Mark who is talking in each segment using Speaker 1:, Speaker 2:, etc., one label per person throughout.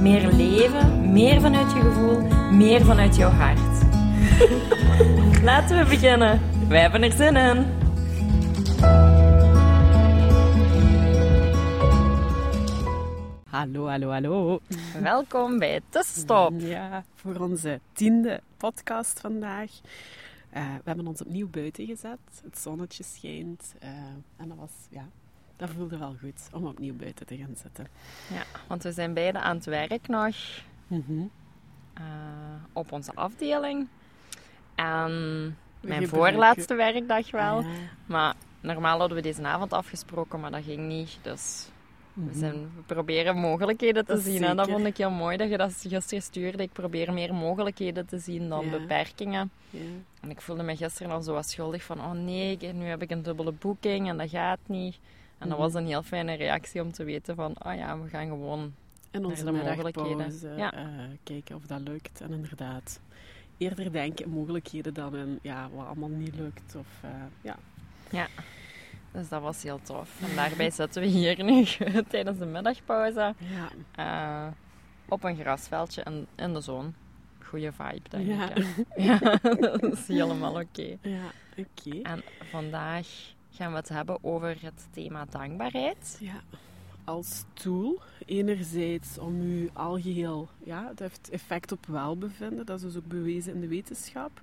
Speaker 1: Meer leven, meer vanuit je gevoel, meer vanuit jouw hart. Laten we beginnen. Wij hebben er zin in.
Speaker 2: Hallo, hallo, hallo.
Speaker 1: Welkom bij Tussenstop.
Speaker 2: Ja, voor onze tiende podcast vandaag. Eh, we hebben ons opnieuw buiten gezet. Het zonnetje schijnt. eh, en dat was, ja, dat voelde wel goed om opnieuw buiten te gaan zitten.
Speaker 1: Ja, want we zijn beide aan het werk nog.
Speaker 2: Mhm.
Speaker 1: eh, op onze afdeling. En mijn voorlaatste werkdag wel.
Speaker 2: Ah, ja.
Speaker 1: Maar normaal hadden we deze avond afgesproken, maar dat ging niet. Dus we,
Speaker 2: Mhm.
Speaker 1: zijn, we proberen mogelijkheden te
Speaker 2: Dat
Speaker 1: zien. En dat vond ik heel mooi dat je dat gisteren stuurde. Ik probeer meer mogelijkheden te zien dan
Speaker 2: Ja.
Speaker 1: beperkingen.
Speaker 2: Ja.
Speaker 1: En ik voelde me gisteren al zo wat schuldig van... Oh nee, nu heb ik een dubbele boeking en dat gaat niet. En dat was een heel fijne reactie om te weten van... Oh ja, we gaan gewoon...
Speaker 2: En onze
Speaker 1: de mogelijkheden.
Speaker 2: middagpauze
Speaker 1: Ja.
Speaker 2: eh, kijken of dat lukt. En inderdaad, eerder denken in mogelijkheden dan in ja, wat allemaal niet lukt. Of, eh, ja.
Speaker 1: Dus dat was heel tof. En daarbij zitten we hier nu tijdens de middagpauze.
Speaker 2: Ja.
Speaker 1: eh, op een grasveldje in, in de zon. Goeie vibe, denk
Speaker 2: Ja.
Speaker 1: ik. Ja, dat is helemaal oké.
Speaker 2: ja, oké.
Speaker 1: En vandaag gaan we het hebben over het thema dankbaarheid.
Speaker 2: Ja, als tool. Enerzijds om u algeheel, ja, het heeft effect op welbevinden. Dat is dus ook bewezen in de wetenschap.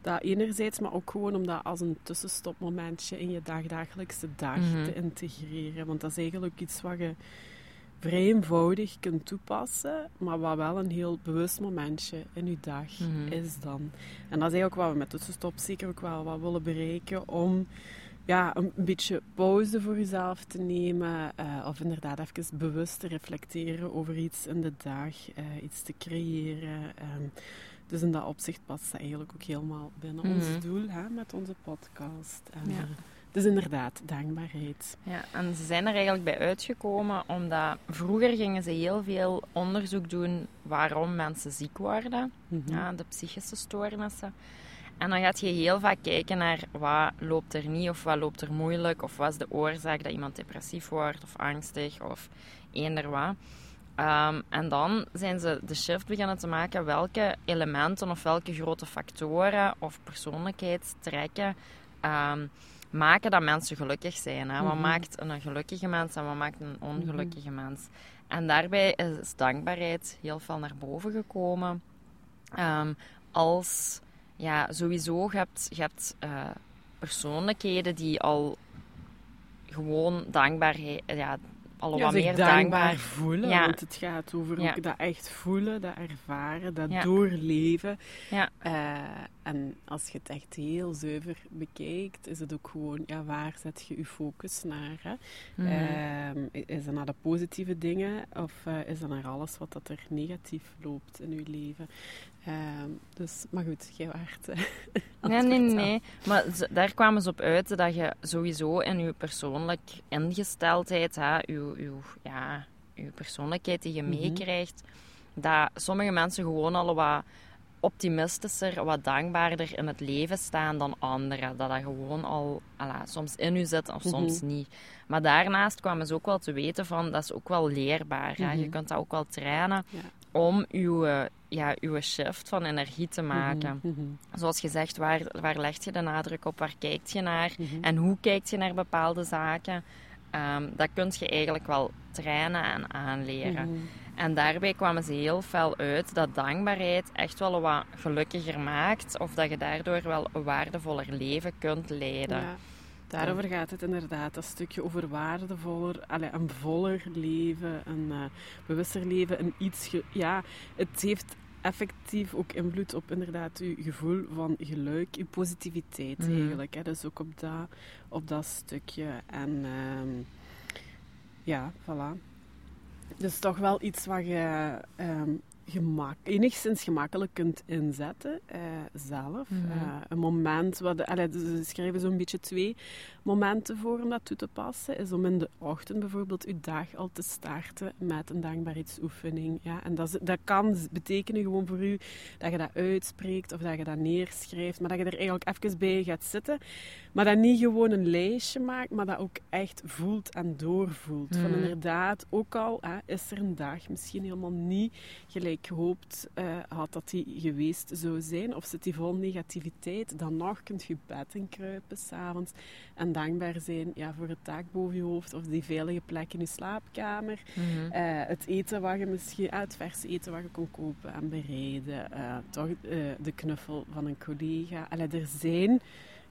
Speaker 2: Dat enerzijds, maar ook gewoon om dat als een tussenstopmomentje in je dagdagelijkse dag
Speaker 1: Mhm.
Speaker 2: te integreren. Want dat is eigenlijk iets wat je vrij eenvoudig kunt toepassen, maar wat wel een heel bewust momentje in je dag
Speaker 1: Mhm.
Speaker 2: is dan. En dat is eigenlijk wat we met tussenstop zeker ook wel wat willen bereiken om ja, een beetje pauze voor jezelf te nemen. eh, of inderdaad even bewust te reflecteren over iets in de dag. eh, iets te creëren. ehm. dus in dat opzicht past dat eigenlijk ook helemaal binnen
Speaker 1: Mhm.
Speaker 2: ons doel hè, met onze podcast. En,
Speaker 1: Ja.
Speaker 2: eh, dus inderdaad, dankbaarheid.
Speaker 1: Ja, en ze zijn er eigenlijk bij uitgekomen omdat vroeger gingen ze heel veel onderzoek doen waarom mensen ziek worden.
Speaker 2: Mhm.
Speaker 1: ja, de psychische stoornissen. En dan gaat je heel vaak kijken naar wat loopt er niet of wat loopt er moeilijk of wat is de oorzaak dat iemand depressief wordt of angstig of eender wat. Ehm, en dan zijn ze de shift beginnen te maken welke elementen of welke grote factoren of persoonlijkheidstrekken ehm, maken dat mensen gelukkig zijn. Hè? Wat
Speaker 2: Mhm.
Speaker 1: maakt een gelukkige mens en wat maakt een ongelukkige mens? En daarbij is dankbaarheid heel veel naar boven gekomen. Ehm, als, ja, sowieso, je hebt, je hebt eh, persoonlijkheden die al gewoon dankbaarheid, ja, al
Speaker 2: Ja,
Speaker 1: wat meer
Speaker 2: dankbaar
Speaker 1: dankbaar.
Speaker 2: voelen.
Speaker 1: Ja.
Speaker 2: Want het gaat over
Speaker 1: Ja.
Speaker 2: ook dat echt voelen, dat ervaren, dat doorleven.
Speaker 1: Ja.
Speaker 2: Eh, en als je het echt heel zuiver bekijkt, is het ook gewoon, ja, waar zet je je focus naar? Hè?
Speaker 1: Mhm.
Speaker 2: Ehm, is dat naar de positieve dingen of eh, is dat naar alles wat dat er negatief loopt in je leven? Ehm, dus, maar goed, jij waart. eh,
Speaker 1: Nee, nee, nee. Maar daar kwamen ze op uit dat je sowieso in je persoonlijk ingesteldheid, hè, uw, uw, ja, uw persoonlijkheid die je
Speaker 2: Mhm.
Speaker 1: meekrijgt, dat sommige mensen gewoon al wat optimistischer, wat dankbaarder in het leven staan dan anderen. Dat dat gewoon al ala, soms in u zit of soms
Speaker 2: Mhm.
Speaker 1: niet. Maar daarnaast kwamen ze ook wel te weten van, dat is ook wel leerbaar. hè. Je
Speaker 2: Mhm.
Speaker 1: kunt dat ook wel trainen
Speaker 2: Ja.
Speaker 1: Om uw, eh, ja, uw shift van energie te maken.
Speaker 2: Mhm, mhm,
Speaker 1: Zoals gezegd, waar, waar leg je de nadruk op? Waar kijkt je naar?
Speaker 2: mhm.
Speaker 1: En hoe kijkt je naar bepaalde zaken? Ehm, dat kun je eigenlijk wel trainen en aanleren.
Speaker 2: Mhm.
Speaker 1: En daarbij kwamen ze heel fel uit dat dankbaarheid echt wel wat gelukkiger maakt. Of dat je daardoor wel een waardevoller leven kunt leiden.
Speaker 2: Ja, daarover gaat het inderdaad. Dat stukje over waardevoller, allee, een voller leven, een eh, bewuster leven, een iets... ja, het heeft effectief ook invloed op inderdaad uw gevoel van geluk, uw positiviteit
Speaker 1: Mhm.
Speaker 2: eigenlijk. Hè. Dus ook op dat, op dat stukje. En ehm, ja, voilà. Dus toch wel iets wat je ehm, gemak, enigszins gemakkelijk kunt inzetten uh, zelf. Uh, een moment, wat, allee, ze schrijven zo'n beetje twee momenten voor om dat toe te passen, is om in de ochtend bijvoorbeeld uw dag al te starten met een dankbaarheidsoefening. Ja? En dat, dat kan betekenen gewoon voor u dat je dat uitspreekt of dat je dat neerschrijft, maar dat je er eigenlijk even bij gaat zitten. Maar dat niet gewoon een lijstje maakt, maar dat ook echt voelt en doorvoelt. Van
Speaker 1: Mhm.
Speaker 2: inderdaad, ook al is er een dag misschien helemaal niet gelijk gehoopt uh, had dat die geweest zou zijn, of zit die vol negativiteit, dan nog kunt je bed in kruipen s'avonds en dankbaar zijn ja, voor het dak boven je hoofd of die veilige plek in je slaapkamer.
Speaker 1: Mhm.
Speaker 2: Uh, het eten wat je misschien, uh, het verse eten wat je kon kopen en bereiden, uh, toch de knuffel van een collega. Allee, er zijn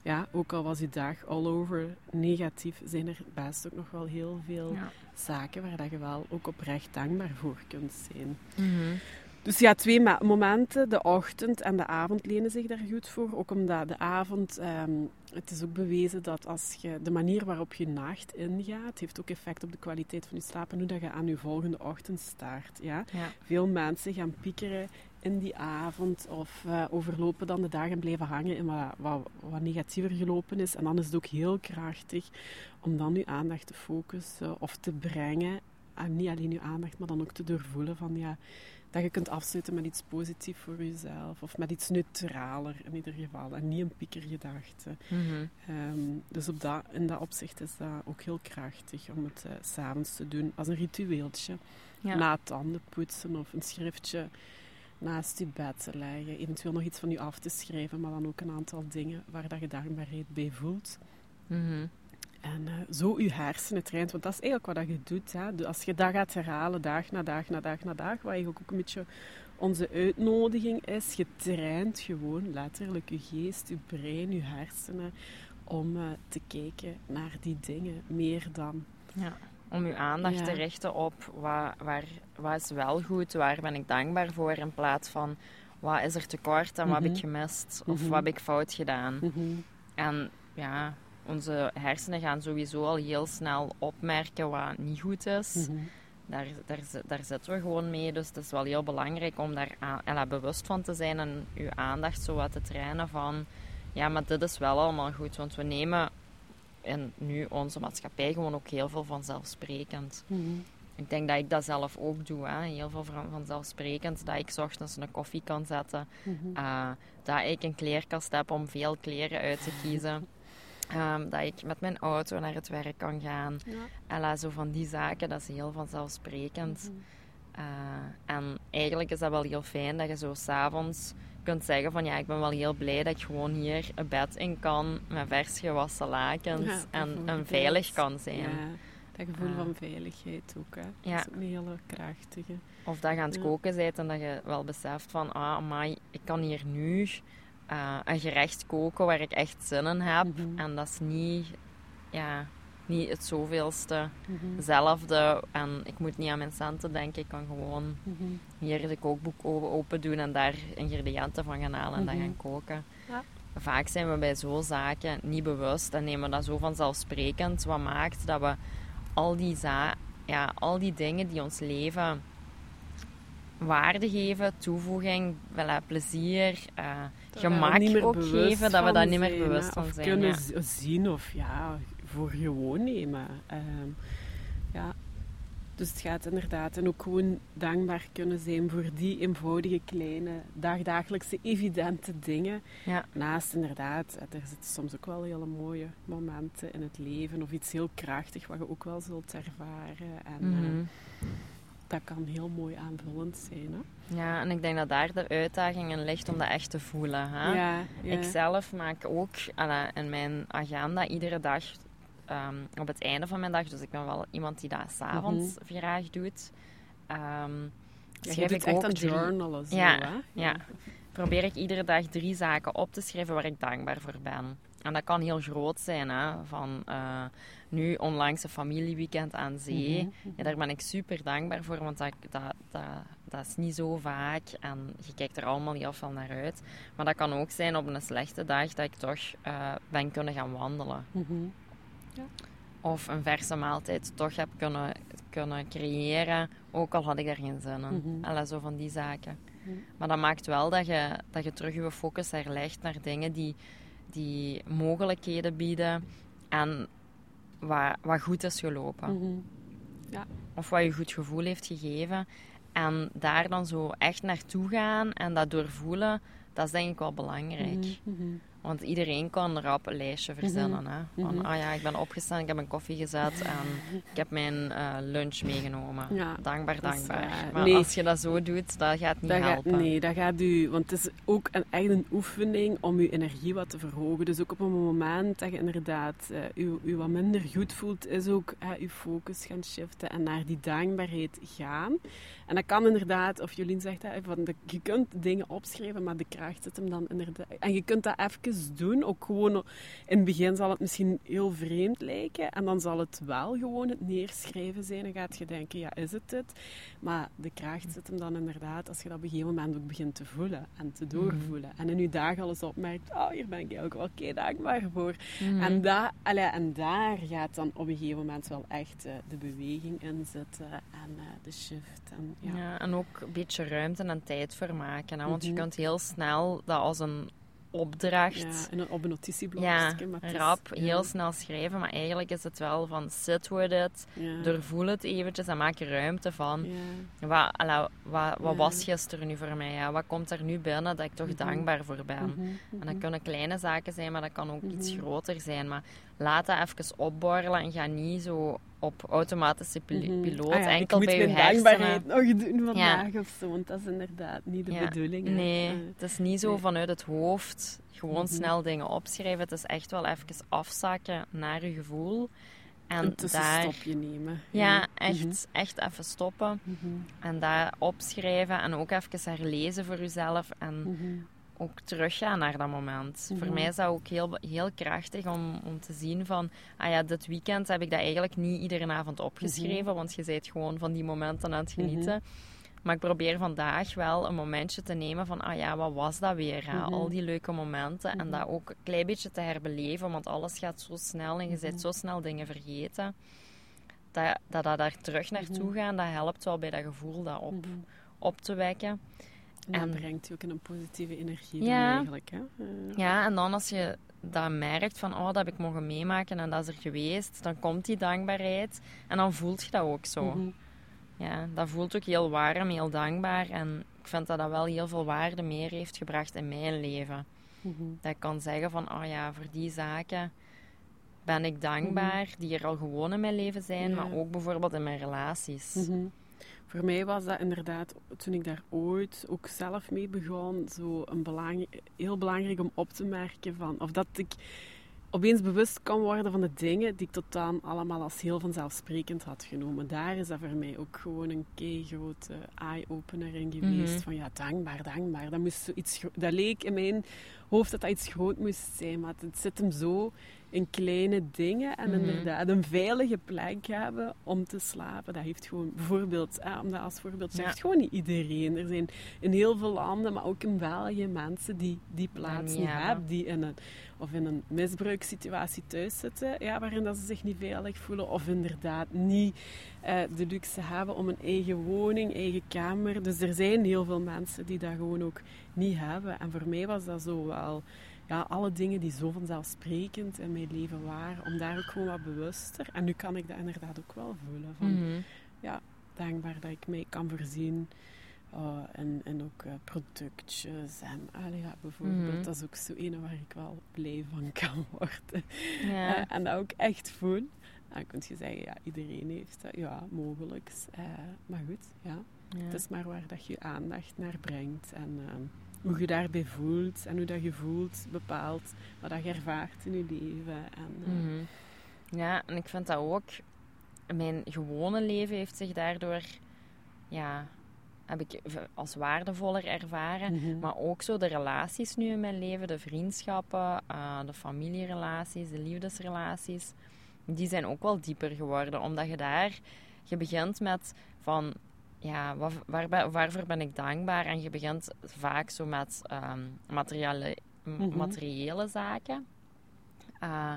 Speaker 2: ja, ook al was die dag all over negatief, zijn er best ook nog wel heel veel
Speaker 1: Ja.
Speaker 2: zaken waar dat je wel ook oprecht dankbaar voor kunt zijn.
Speaker 1: Mhm.
Speaker 2: Dus ja, twee momenten, de ochtend en de avond lenen zich daar goed voor. Ook omdat de avond, um, het is ook bewezen dat als je de manier waarop je nacht ingaat, heeft ook effect op de kwaliteit van je slaap en hoe dat je aan je volgende ochtend start. Ja?
Speaker 1: Ja.
Speaker 2: Veel mensen gaan piekeren in die avond of uh, overlopen dan de dag en blijven hangen in wat, wat, wat, negatiever gelopen is. En dan is het ook heel krachtig om dan je aandacht te focussen of te brengen. En niet alleen je aandacht, maar dan ook te doorvoelen van ja, dat je kunt afsluiten met iets positiefs voor jezelf. Of met iets neutraler in ieder geval. En niet een piekergedachte. Um, dus op dat, in dat opzicht is dat ook heel krachtig om het uh, s'avonds te doen. Als een ritueeltje.
Speaker 1: Ja.
Speaker 2: Na het tanden poetsen of een schriftje naast je bed te leggen. Eventueel nog iets van je af te schrijven, maar dan ook een aantal dingen waar dat je dankbaarheid bij voelt.
Speaker 1: Mhm.
Speaker 2: En uh, zo je hersenen traint, want dat is eigenlijk wat dat je doet. Hè. Als je dat gaat herhalen, dag na dag na dag na dag, wat eigenlijk ook een beetje onze uitnodiging is, je traint gewoon letterlijk je geest, je brein, je hersenen om uh, te kijken naar die dingen meer dan.
Speaker 1: Ja om uw aandacht
Speaker 2: Ja.
Speaker 1: te richten op wat, waar, wat is wel goed, waar ben ik dankbaar voor, in plaats van wat is er tekort en wat heb ik
Speaker 2: Mhm.
Speaker 1: gemist of
Speaker 2: Mhm.
Speaker 1: wat heb ik fout gedaan.
Speaker 2: Mhm.
Speaker 1: En ja, onze hersenen gaan sowieso al heel snel opmerken wat niet goed is. Daar, daar, zi- daar zitten we gewoon mee, dus het is wel heel belangrijk om daar aan, en daar bewust van te zijn en uw aandacht zo wat te trainen van ja, maar dit is wel allemaal goed, want we nemen in nu onze maatschappij gewoon ook heel veel vanzelfsprekend.
Speaker 2: Mhm.
Speaker 1: Ik denk dat ik dat zelf ook doe. Hè. Heel veel van- vanzelfsprekend. Dat ik ochtends een koffie kan zetten.
Speaker 2: Mhm.
Speaker 1: eh, dat ik een kleerkast heb om veel kleren uit te kiezen. Ehm, dat ik met mijn auto naar het werk kan gaan.
Speaker 2: Ja.
Speaker 1: En zo van die zaken, dat is heel vanzelfsprekend.
Speaker 2: Mhm.
Speaker 1: Eh, en eigenlijk is dat wel heel fijn dat je zo s'avonds kunt zeggen van ja, ik ben wel heel blij dat ik gewoon hier een bed in kan met vers gewassen lakens
Speaker 2: Ja,
Speaker 1: en, en veilig kan zijn.
Speaker 2: Ja, dat gevoel
Speaker 1: Ah.
Speaker 2: van veiligheid ook. Hè.
Speaker 1: Ja.
Speaker 2: Dat is ook een hele krachtige.
Speaker 1: Of dat je aan het koken bent en dat je wel beseft van, ah, amai, ik kan hier nu eh, een gerecht koken waar ik echt zin in heb.
Speaker 2: Mhm.
Speaker 1: En dat is niet, ja, niet het zoveelste
Speaker 2: Mhm.
Speaker 1: zelfde. En ik moet niet aan mijn centen denken. Ik kan gewoon
Speaker 2: Mhm.
Speaker 1: hier de kookboek open doen en daar ingrediënten van gaan halen en dat
Speaker 2: Mhm.
Speaker 1: gaan koken.
Speaker 2: Ja.
Speaker 1: Vaak zijn we bij zo'n zaken niet bewust en nemen dat zo vanzelfsprekend. Wat maakt dat we al die, za ja, al die dingen die ons leven waarde geven, toevoeging, wel, plezier,
Speaker 2: er
Speaker 1: gemak ook geven, dat we daar niet meer bewust van
Speaker 2: of
Speaker 1: zijn.
Speaker 2: kunnen
Speaker 1: ja.
Speaker 2: z- zien of ja, voor gewoon nemen. Ehm, ja. Dus het gaat inderdaad en ook gewoon dankbaar kunnen zijn voor die eenvoudige, kleine, dagdagelijkse, evidente dingen.
Speaker 1: Ja.
Speaker 2: Naast inderdaad, er zitten soms ook wel hele mooie momenten in het leven of iets heel krachtig wat je ook wel zult ervaren. En eh,
Speaker 1: Mhm.
Speaker 2: dat kan heel mooi aanvullend zijn. Hè?
Speaker 1: ja, en ik denk dat daar de uitdaging in ligt om dat echt te voelen. Hè?
Speaker 2: Ja, ja.
Speaker 1: Ik zelf maak ook alla, in mijn agenda iedere dag ehm, op het einde van mijn dag, dus ik ben wel iemand die dat s'avonds graag doet. ehm,
Speaker 2: Ja, je
Speaker 1: schrijf ik
Speaker 2: echt
Speaker 1: ook drie-
Speaker 2: journalen. Zo,
Speaker 1: Ja, ja. probeer ik iedere dag drie zaken op te schrijven waar ik dankbaar voor ben. En dat kan heel groot zijn, hè? van eh, nu onlangs een familieweekend aan zee.
Speaker 2: Mhm,
Speaker 1: Ja, daar ben ik super dankbaar voor, want dat, dat, dat, dat is niet zo vaak en je kijkt er allemaal heel veel naar uit. Maar dat kan ook zijn op een slechte dag dat ik toch eh, ben kunnen gaan wandelen. Of een verse maaltijd toch heb kunnen, kunnen creëren, ook al had ik daar geen zin in. Alla, zo van die zaken. Maar dat maakt wel dat je, dat je terug je focus herlegt naar dingen die, die mogelijkheden bieden en wat, wat goed is gelopen.
Speaker 2: Mhm.
Speaker 1: Of wat je goed gevoel heeft gegeven. En daar dan zo echt naartoe gaan en dat doorvoelen, dat is denk ik wel belangrijk.
Speaker 2: Mhm. Mhm.
Speaker 1: Want iedereen kan rap een lijstje verzinnen. Hè? Van,
Speaker 2: Mhm.
Speaker 1: ah ja, ik ben opgestaan, ik heb een koffie gezet en ik heb mijn eh, lunch meegenomen.
Speaker 2: Ja,
Speaker 1: dankbaar, dankbaar. Maar
Speaker 2: Nee.
Speaker 1: als je dat zo doet, dat gaat niet
Speaker 2: Dat gaat,
Speaker 1: helpen.
Speaker 2: nee, dat gaat u... Want het is ook een, echt een oefening om uw energie wat te verhogen. Dus ook op een moment dat je inderdaad eh, u, u wat minder goed voelt, is ook uw focus gaan shiften en naar die dankbaarheid gaan. En dat kan inderdaad, of Jolien zegt dat, van de, je kunt dingen opschrijven, maar de kracht zit hem dan inderdaad... En je kunt dat even doen, ook gewoon... In het begin zal het misschien heel vreemd lijken en dan zal het wel gewoon het neerschrijven zijn. En gaat je denken, ja, is het dit? Maar de kracht zit hem dan inderdaad als je dat op een gegeven moment ook begint te voelen en te doorvoelen. En in je dag alles opmerkt, oh, hier ben ik eigenlijk wel kei dankbaar voor.
Speaker 1: Mhm.
Speaker 2: En, da, allee, en daar gaat dan op een gegeven moment wel echt eh, de beweging in zitten en eh, de shift. En, ja.
Speaker 1: Ja. en ook een beetje ruimte en tijd voor maken. Hè? Want je
Speaker 2: Mhm.
Speaker 1: kunt heel snel dat als een opdracht...
Speaker 2: Ja, en op een notitieblok.
Speaker 1: Ja,
Speaker 2: is-
Speaker 1: rap,
Speaker 2: ja,
Speaker 1: heel snel schrijven. Maar eigenlijk is het wel van sit with it,
Speaker 2: ja,
Speaker 1: doorvoel het eventjes en maak er ruimte van.
Speaker 2: ja.
Speaker 1: Wat, wat, was gisteren nu voor mij? Ja? Wat komt er nu binnen dat ik toch
Speaker 2: Mhm.
Speaker 1: dankbaar voor ben?
Speaker 2: Mhm,
Speaker 1: En dat kunnen kleine zaken zijn, maar dat kan ook iets groter zijn. Maar laat dat even opborrelen en ga niet zo op automatische pil-
Speaker 2: Mhm.
Speaker 1: piloot
Speaker 2: Ah ja,
Speaker 1: enkel bij je hersenen.
Speaker 2: nog doen vandaag of zo, want dat is inderdaad niet de
Speaker 1: Ja,
Speaker 2: bedoeling. hè.
Speaker 1: Nee,
Speaker 2: Eh,
Speaker 1: het is niet zo
Speaker 2: nee.
Speaker 1: vanuit het hoofd gewoon
Speaker 2: Mhm.
Speaker 1: snel dingen opschrijven. Het is echt wel even afzakken naar je gevoel. En
Speaker 2: een
Speaker 1: daar,
Speaker 2: nemen.
Speaker 1: ja,
Speaker 2: Mhm.
Speaker 1: echt, echt even stoppen en daar opschrijven en ook even herlezen voor jezelf en. Ook teruggaan naar dat moment.
Speaker 2: Mhm.
Speaker 1: Voor mij is dat ook heel, heel krachtig om, om te zien van, ah ja, dit weekend heb ik dat eigenlijk niet iedere avond opgeschreven, want je bent gewoon van die momenten aan het
Speaker 2: Mhm.
Speaker 1: genieten. Maar ik probeer vandaag wel een momentje te nemen van, ah ja, wat was dat weer? hè?
Speaker 2: Mhm.
Speaker 1: Al die leuke momenten. En
Speaker 2: Mhm.
Speaker 1: dat ook een klein beetje te herbeleven, want alles gaat zo snel en je bent
Speaker 2: Mhm.
Speaker 1: zo snel dingen vergeten. Dat, dat, dat daar terug naartoe
Speaker 2: Mhm.
Speaker 1: gaan, dat helpt wel bij dat gevoel dat op,
Speaker 2: Mhm.
Speaker 1: op te wekken.
Speaker 2: En brengt je ook in een positieve energie
Speaker 1: Ja.
Speaker 2: dan eigenlijk. Hè?
Speaker 1: Ja, en dan als je dat merkt van, oh, dat heb ik mogen meemaken en dat is er geweest, dan komt die dankbaarheid en dan voelt je dat ook zo.
Speaker 2: mhm.
Speaker 1: Ja, dat voelt ook heel warm, heel dankbaar en ik vind dat dat wel heel veel waarde meer heeft gebracht in mijn leven.
Speaker 2: Mhm.
Speaker 1: Dat ik kan zeggen van, oh ja, voor die zaken ben ik dankbaar, die er al gewoon in mijn leven zijn,
Speaker 2: Mhm. Ja.
Speaker 1: maar ook bijvoorbeeld in mijn relaties.
Speaker 2: Voor mij was dat inderdaad, toen ik daar ooit ook zelf mee begon, zo een belang, heel belangrijk om op te merken van, of dat ik opeens bewust kan worden van de dingen die ik tot dan allemaal als heel vanzelfsprekend had genomen. Daar is dat voor mij ook gewoon een kei grote eye-opener in geweest.
Speaker 1: Mhm.
Speaker 2: Van ja, dankbaar, dankbaar. Dat, moest gro- dat leek in mijn hoofd dat dat iets groot moest zijn, maar het zit hem zo in kleine dingen en
Speaker 1: Mhm.
Speaker 2: inderdaad een veilige plek hebben om te slapen. Dat heeft gewoon bijvoorbeeld, eh, om dat als voorbeeld
Speaker 1: Ja.
Speaker 2: gewoon niet iedereen. Er zijn in heel veel landen, maar ook in België, mensen die die plaats
Speaker 1: niet hebben,
Speaker 2: die in een of in een misbruikssituatie thuis zitten, ja, waarin dat ze zich niet veilig voelen, of inderdaad niet eh, de luxe hebben om een eigen woning, eigen kamer. Dus er zijn heel veel mensen die dat gewoon ook niet hebben. En voor mij was dat zo wel, ja, alle dingen die zo vanzelfsprekend in mijn leven waren, om daar ook gewoon wat bewuster. En nu kan ik dat inderdaad ook wel voelen. Van,
Speaker 1: Mhm.
Speaker 2: Dankbaar dat ik mij kan voorzien. Oh, en, en ook eh, productjes. En allee, ja, bijvoorbeeld,
Speaker 1: Mhm.
Speaker 2: dat is ook zo een waar ik wel blij van kan worden.
Speaker 1: Ja.
Speaker 2: Eh, en dat ook echt voel. Dan kun je zeggen, ja, iedereen heeft dat. Ja, mogelijk. Eh, maar goed, ja.
Speaker 1: ja.
Speaker 2: Het is maar waar dat je aandacht naar brengt. En ehm, hoe je daarbij voelt. En hoe dat je voelt bepaalt wat dat je ervaart in je leven. En, eh,
Speaker 1: Mhm. Ja, en ik vind dat ook. Mijn gewone leven heeft zich daardoor, ja, heb ik als waardevoller ervaren.
Speaker 2: mhm.
Speaker 1: Maar ook zo de relaties nu in mijn leven, de vriendschappen, eh, de familierelaties, de liefdesrelaties, die zijn ook wel dieper geworden. Omdat je daar, je begint met van, ja, wa- waar ben- waarvoor ben ik dankbaar? En je begint vaak zo met ehm, materiële,
Speaker 2: Mhm.
Speaker 1: materiële zaken. Eh,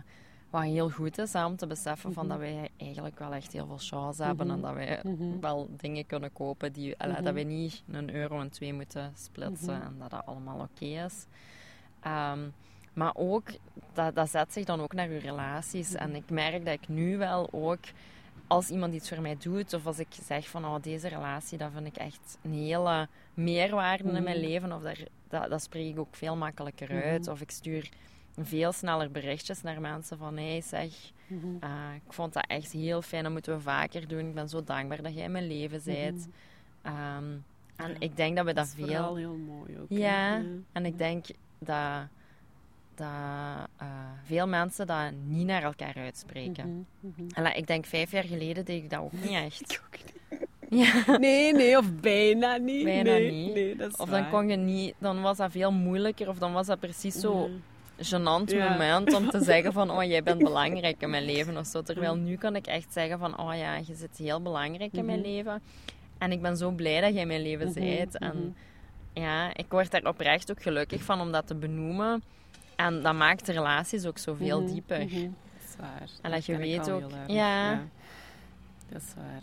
Speaker 1: wat heel goed is, hè, om te beseffen van
Speaker 2: Mhm.
Speaker 1: dat wij eigenlijk wel echt heel veel chance hebben
Speaker 2: Mhm.
Speaker 1: en dat wij wel dingen kunnen kopen die, allee, dat we niet een euro en twee moeten splitsen en dat dat allemaal oké is. Ehm, maar ook, dat, dat zet zich dan ook naar je relaties. En ik merk dat ik nu wel ook, als iemand iets voor mij doet, of als ik zeg van oh, deze relatie, dat vind ik echt een hele meerwaarde in mijn
Speaker 2: Mhm.
Speaker 1: leven, of daar, dat, dat spreek ik ook veel makkelijker
Speaker 2: Mhm.
Speaker 1: uit. Of ik stuur veel sneller berichtjes naar mensen van hé, hey, zeg,
Speaker 2: Mhm.
Speaker 1: eh, ik vond dat echt heel fijn, dat moeten we vaker doen. Ik ben zo dankbaar dat jij in mijn leven bent.
Speaker 2: Mhm.
Speaker 1: Ehm, en
Speaker 2: Ja,
Speaker 1: ik denk dat we dat,
Speaker 2: is
Speaker 1: veel...
Speaker 2: vooral heel mooi ook.
Speaker 1: Ja, en ik denk dat, dat eh, veel mensen dat niet naar elkaar uitspreken.
Speaker 2: Mhm, mhm.
Speaker 1: En ik denk vijf jaar geleden deed ik dat ook niet echt.
Speaker 2: Ik ook niet.
Speaker 1: Ja.
Speaker 2: Nee, nee, of bijna niet.
Speaker 1: Bijna
Speaker 2: nee,
Speaker 1: niet.
Speaker 2: Nee, dat is
Speaker 1: Of dan
Speaker 2: waar.
Speaker 1: kon je niet, dan was dat veel moeilijker, of dan was dat precies zo
Speaker 2: Ja.
Speaker 1: gênant
Speaker 2: Ja.
Speaker 1: moment om te zeggen van, oh, jij bent belangrijk in mijn leven of zo. Terwijl nu kan ik echt zeggen van, oh ja, je zit heel belangrijk in mijn
Speaker 2: Mhm.
Speaker 1: leven. En ik ben zo blij dat jij in mijn leven
Speaker 2: Mhm,
Speaker 1: bent. En
Speaker 2: mhm.
Speaker 1: ja, ik word daar oprecht ook gelukkig van om dat te benoemen. En dat maakt de relaties ook zoveel
Speaker 2: Mhm,
Speaker 1: dieper.
Speaker 2: mhm. Dat is waar.
Speaker 1: En dat je weet ook- ja.
Speaker 2: Dat is waar.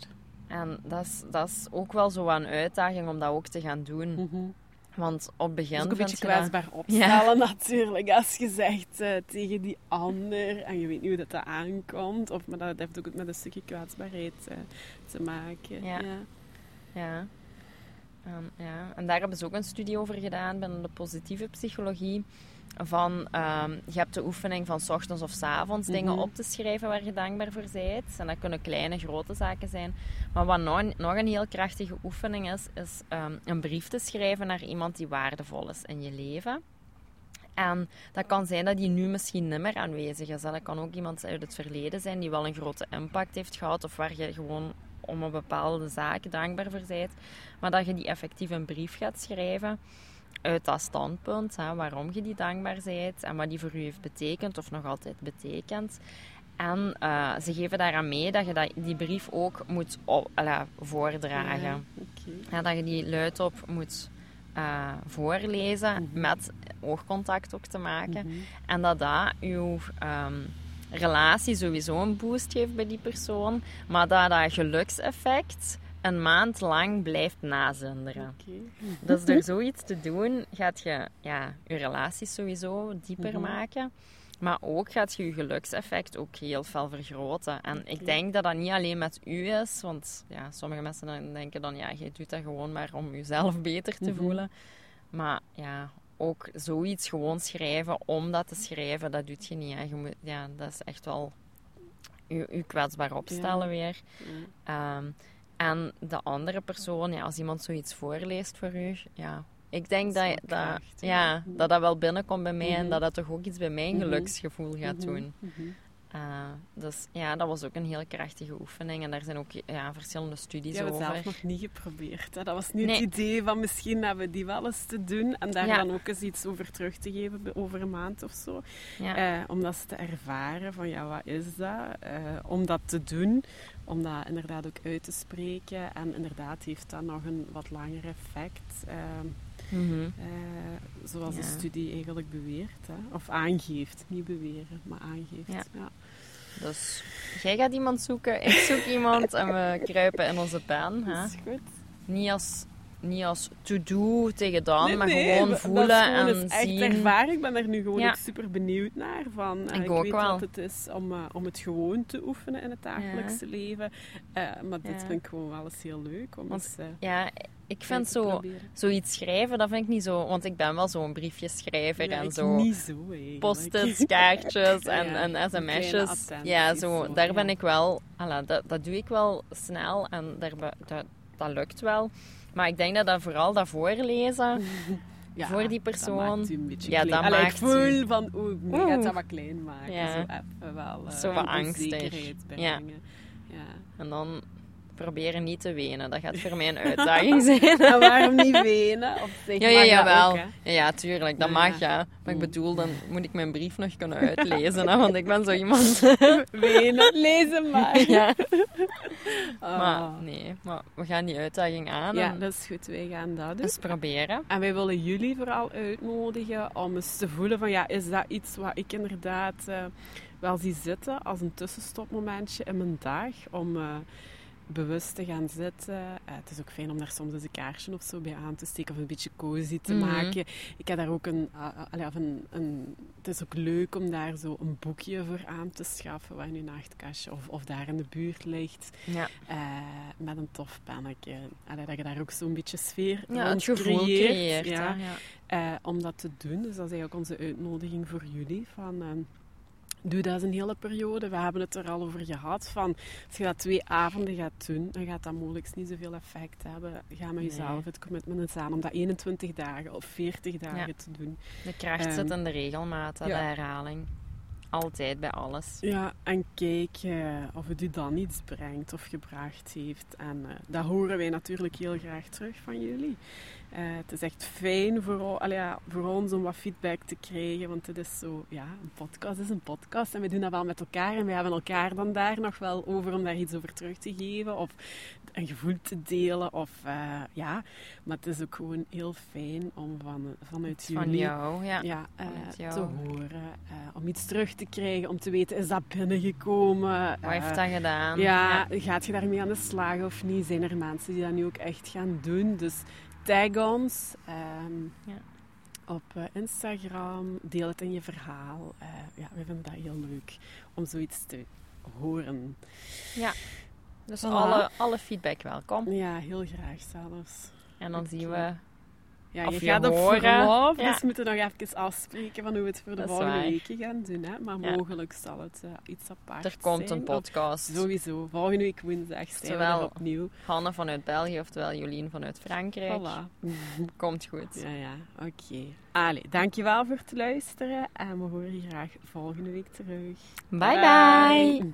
Speaker 1: En dat is, dat is ook wel zo een uitdaging om dat ook te gaan doen.
Speaker 2: Mhm.
Speaker 1: Want op het begin
Speaker 2: ook een beetje
Speaker 1: dat-
Speaker 2: kwetsbaar opstellen natuurlijk. Als je zegt eh, tegen die ander en je weet niet hoe dat, dat aankomt. Of, maar dat heeft ook met een stukje kwetsbaarheid eh, te maken.
Speaker 1: Ja. Ja. En, ja. en daar hebben ze ook een studie over gedaan binnen de positieve psychologie. Van, ehm, je hebt de oefening van 's ochtends of 's avonds dingen
Speaker 2: Mhm.
Speaker 1: op te schrijven waar je dankbaar voor bent. En dat kunnen kleine, grote zaken zijn. Maar wat nog, een- nog een heel krachtige oefening is, is ehm, een brief te schrijven naar iemand die waardevol is in je leven. En dat kan zijn dat die nu misschien niet meer aanwezig is. Dat kan ook iemand uit het verleden zijn die wel een grote impact heeft gehad. Of waar je gewoon om een bepaalde zaak dankbaar voor bent. Maar dat je die effectief een brief gaat schrijven uit dat standpunt. Hè, waarom je die dankbaar bent en wat die voor u heeft betekend of nog altijd betekent. En eh, ze geven daaraan mee dat je dat, die brief ook moet op, voordragen.
Speaker 2: Ja, oké.
Speaker 1: Ja, dat je die luidop moet eh, voorlezen
Speaker 2: Mhm.
Speaker 1: met oogcontact ook te maken.
Speaker 2: Mhm.
Speaker 1: En dat dat uw ehm, relatie sowieso een boost geeft bij die persoon, maar dat dat gelukseffect een maand lang blijft nazinderen.
Speaker 2: Oké.
Speaker 1: Dus door zoiets te doen, gaat je ja, je relaties sowieso dieper
Speaker 2: Mhm.
Speaker 1: maken. Maar ook gaat je je gelukseffect ook heel veel vergroten. En ik denk dat dat niet alleen met u is. Want ja, sommige mensen dan denken dan, ja, je doet dat gewoon maar om jezelf beter te
Speaker 2: Mhm.
Speaker 1: voelen. Maar ja, ook zoiets gewoon schrijven om dat te schrijven, dat doet je niet. Hè. Je moet, ja, dat is echt wel je, kwetsbaar opstellen
Speaker 2: Ja.
Speaker 1: weer.
Speaker 2: Ja.
Speaker 1: Ehm, en de andere persoon, ja, als iemand zoiets voorleest voor u, ja, ik denk
Speaker 2: Dat
Speaker 1: dat ja, dat dat wel binnenkomt bij mij en
Speaker 2: Mhm.
Speaker 1: dat dat toch ook iets bij mijn
Speaker 2: Mhm.
Speaker 1: geluksgevoel gaat
Speaker 2: Mhm,
Speaker 1: doen. Eh, dus ja, dat was ook een heel krachtige oefening en daar zijn ook ja, verschillende studies
Speaker 2: Die hebben we
Speaker 1: over.
Speaker 2: zelf nog niet geprobeerd. Hè. Dat was
Speaker 1: Nee.
Speaker 2: het idee van misschien hebben we die wel eens te doen en daar
Speaker 1: Ja.
Speaker 2: dan ook eens iets over terug te geven over een maand of zo.
Speaker 1: Ja.
Speaker 2: Eh, om dat te ervaren van ja, wat is dat? Eh, om dat te doen, om dat inderdaad ook uit te spreken. En inderdaad heeft dat nog een wat langer effect. eh,
Speaker 1: Mhm.
Speaker 2: eh, zoals de studie eigenlijk beweert. Hè. Of aangeeft. Niet beweren, maar aangeeft.
Speaker 1: Ja.
Speaker 2: Ja.
Speaker 1: Dus jij gaat iemand zoeken, ik zoek iemand en we kruipen in onze. Hè?
Speaker 2: Dat is goed.
Speaker 1: Niet als, niet als to-do tegen dan,
Speaker 2: Nee,
Speaker 1: maar
Speaker 2: nee,
Speaker 1: gewoon
Speaker 2: dat is
Speaker 1: voelen
Speaker 2: gewoon
Speaker 1: en
Speaker 2: eens echt
Speaker 1: zien.
Speaker 2: ervaren. Ik ben er nu gewoon
Speaker 1: Ja.
Speaker 2: super benieuwd naar. Van, eh,
Speaker 1: Ik ook
Speaker 2: weet
Speaker 1: wel.
Speaker 2: wat het is om, eh, om het gewoon te oefenen in het dagelijkse leven. Eh, maar dit
Speaker 1: Ja.
Speaker 2: vind ik gewoon wel eens heel leuk. Om
Speaker 1: Want
Speaker 2: eens,
Speaker 1: Ja, ik vind zo,
Speaker 2: proberen.
Speaker 1: zoiets schrijven, dat vind ik niet zo... Want ik ben wel zo'n briefjeschrijver en
Speaker 2: ik
Speaker 1: zo...
Speaker 2: Niet zo
Speaker 1: post-its, kaartjes en, en sms'jes. Ja, zo,
Speaker 2: zo,
Speaker 1: daar ben ik wel... Alla, dat, dat doe ik wel snel en daar, dat, dat lukt wel. Maar ik denk dat dat vooral dat voorlezen...
Speaker 2: Ja,
Speaker 1: voor die
Speaker 2: dat
Speaker 1: persoon.
Speaker 2: maakt een beetje
Speaker 1: Ja,
Speaker 2: klein.
Speaker 1: dat
Speaker 2: Allee,
Speaker 1: maakt
Speaker 2: ik voel
Speaker 1: u-
Speaker 2: van, oeh, nee, gaat dat wat klein maken.
Speaker 1: Ja.
Speaker 2: Zo even wel eh,
Speaker 1: Zo wat angstig. Ja.
Speaker 2: Ja.
Speaker 1: En dan proberen niet te wenen. Dat gaat voor mij een uitdaging zijn.
Speaker 2: Waarom niet wenen? Of zeg
Speaker 1: Ja, ja,
Speaker 2: maar
Speaker 1: ja,
Speaker 2: ook,
Speaker 1: tuurlijk, dat
Speaker 2: Ja,
Speaker 1: mag
Speaker 2: ja.
Speaker 1: Maar ik bedoel, dan moet ik mijn brief nog kunnen uitlezen, hè, want ik ben zo iemand.
Speaker 2: Wenen, hem maar.
Speaker 1: ja,
Speaker 2: Ah.
Speaker 1: maar nee, maar we gaan die uitdaging aan
Speaker 2: Ja, dat is goed. Wij gaan dat doen.
Speaker 1: eens proberen.
Speaker 2: En wij willen jullie vooral uitnodigen om eens te voelen van ja, is dat iets wat ik inderdaad eh, wel zie zitten als een tussenstopmomentje in mijn dag om eh, bewust te gaan zitten. Eh, het is ook fijn om daar soms eens een kaarsje of zo bij aan te steken of een beetje cozy te
Speaker 1: Mhm.
Speaker 2: maken. Ik heb daar ook een, allee, of een, een, het is ook leuk om daar zo een boekje voor aan te schaffen in je nachtkastje of, of daar in de buurt ligt.
Speaker 1: Ja,
Speaker 2: Eh, met een tof pennetje. Allee, dat je daar ook zo'n beetje sfeer
Speaker 1: ja
Speaker 2: rond
Speaker 1: het gevoel
Speaker 2: creëert.
Speaker 1: creëert.
Speaker 2: ja,
Speaker 1: hè, ja.
Speaker 2: eh, om dat te doen. Dus dat is eigenlijk onze uitnodiging voor jullie. Van, ehm, doe dat eens een hele periode. We hebben het er al over gehad. Van, als je dat twee avonden gaat doen, dan gaat dat mogelijk niet zoveel effect hebben. Ga met
Speaker 1: Nee.
Speaker 2: jezelf het commitment eens aan om dat 21 dagen of 40 dagen
Speaker 1: Ja.
Speaker 2: te doen.
Speaker 1: De kracht
Speaker 2: Ehm,
Speaker 1: zit in de regelmaat,
Speaker 2: ja.
Speaker 1: de herhaling. Altijd bij alles.
Speaker 2: Ja, en kijk eh, of het u dan iets brengt of gebracht heeft. En eh, dat horen wij natuurlijk heel graag terug van jullie. Eh, het is echt fijn voor, allee, ja, voor ons om wat feedback te krijgen, want het is zo, ja, een podcast is een podcast en we doen dat wel met elkaar en we hebben elkaar dan daar nog wel over om daar iets over terug te geven of een gevoel te delen of eh, ja, maar het is ook gewoon heel fijn om van, vanuit
Speaker 1: Van
Speaker 2: jullie
Speaker 1: jou, ja.
Speaker 2: ja, eh, te horen. om iets terug te krijgen, om te weten, is dat binnengekomen?
Speaker 1: Wat heeft dat gedaan?
Speaker 2: ja, gaat je daarmee aan de slag of niet? Zijn er mensen die dat nu ook echt gaan doen? Dus tag ons ehm,
Speaker 1: Ja.
Speaker 2: op eh, Instagram, deel het in je verhaal. Eh, ja, we vinden dat heel leuk om zoiets te horen.
Speaker 1: Dus
Speaker 2: Voilà.
Speaker 1: alle, alle feedback welkom.
Speaker 2: Ja, heel graag zelfs.
Speaker 1: En dan zien we...
Speaker 2: Ja, je
Speaker 1: je
Speaker 2: gaat op verlof,
Speaker 1: Ja.
Speaker 2: dus we moeten nog even afspreken van hoe we het voor de volgende weken gaan doen. Hè? Maar
Speaker 1: Ja.
Speaker 2: mogelijk zal het eh, iets apart
Speaker 1: Er komt
Speaker 2: zijn.
Speaker 1: een podcast.
Speaker 2: Of Sowieso. Volgende week woensdag zijn we er opnieuw.
Speaker 1: Hanne vanuit België, oftewel Jolien vanuit Frankrijk.
Speaker 2: Voilà.
Speaker 1: Komt goed.
Speaker 2: Ja, ja. Oké. Allee, dankjewel voor het luisteren. En we horen je graag volgende week terug.
Speaker 1: Bye bye!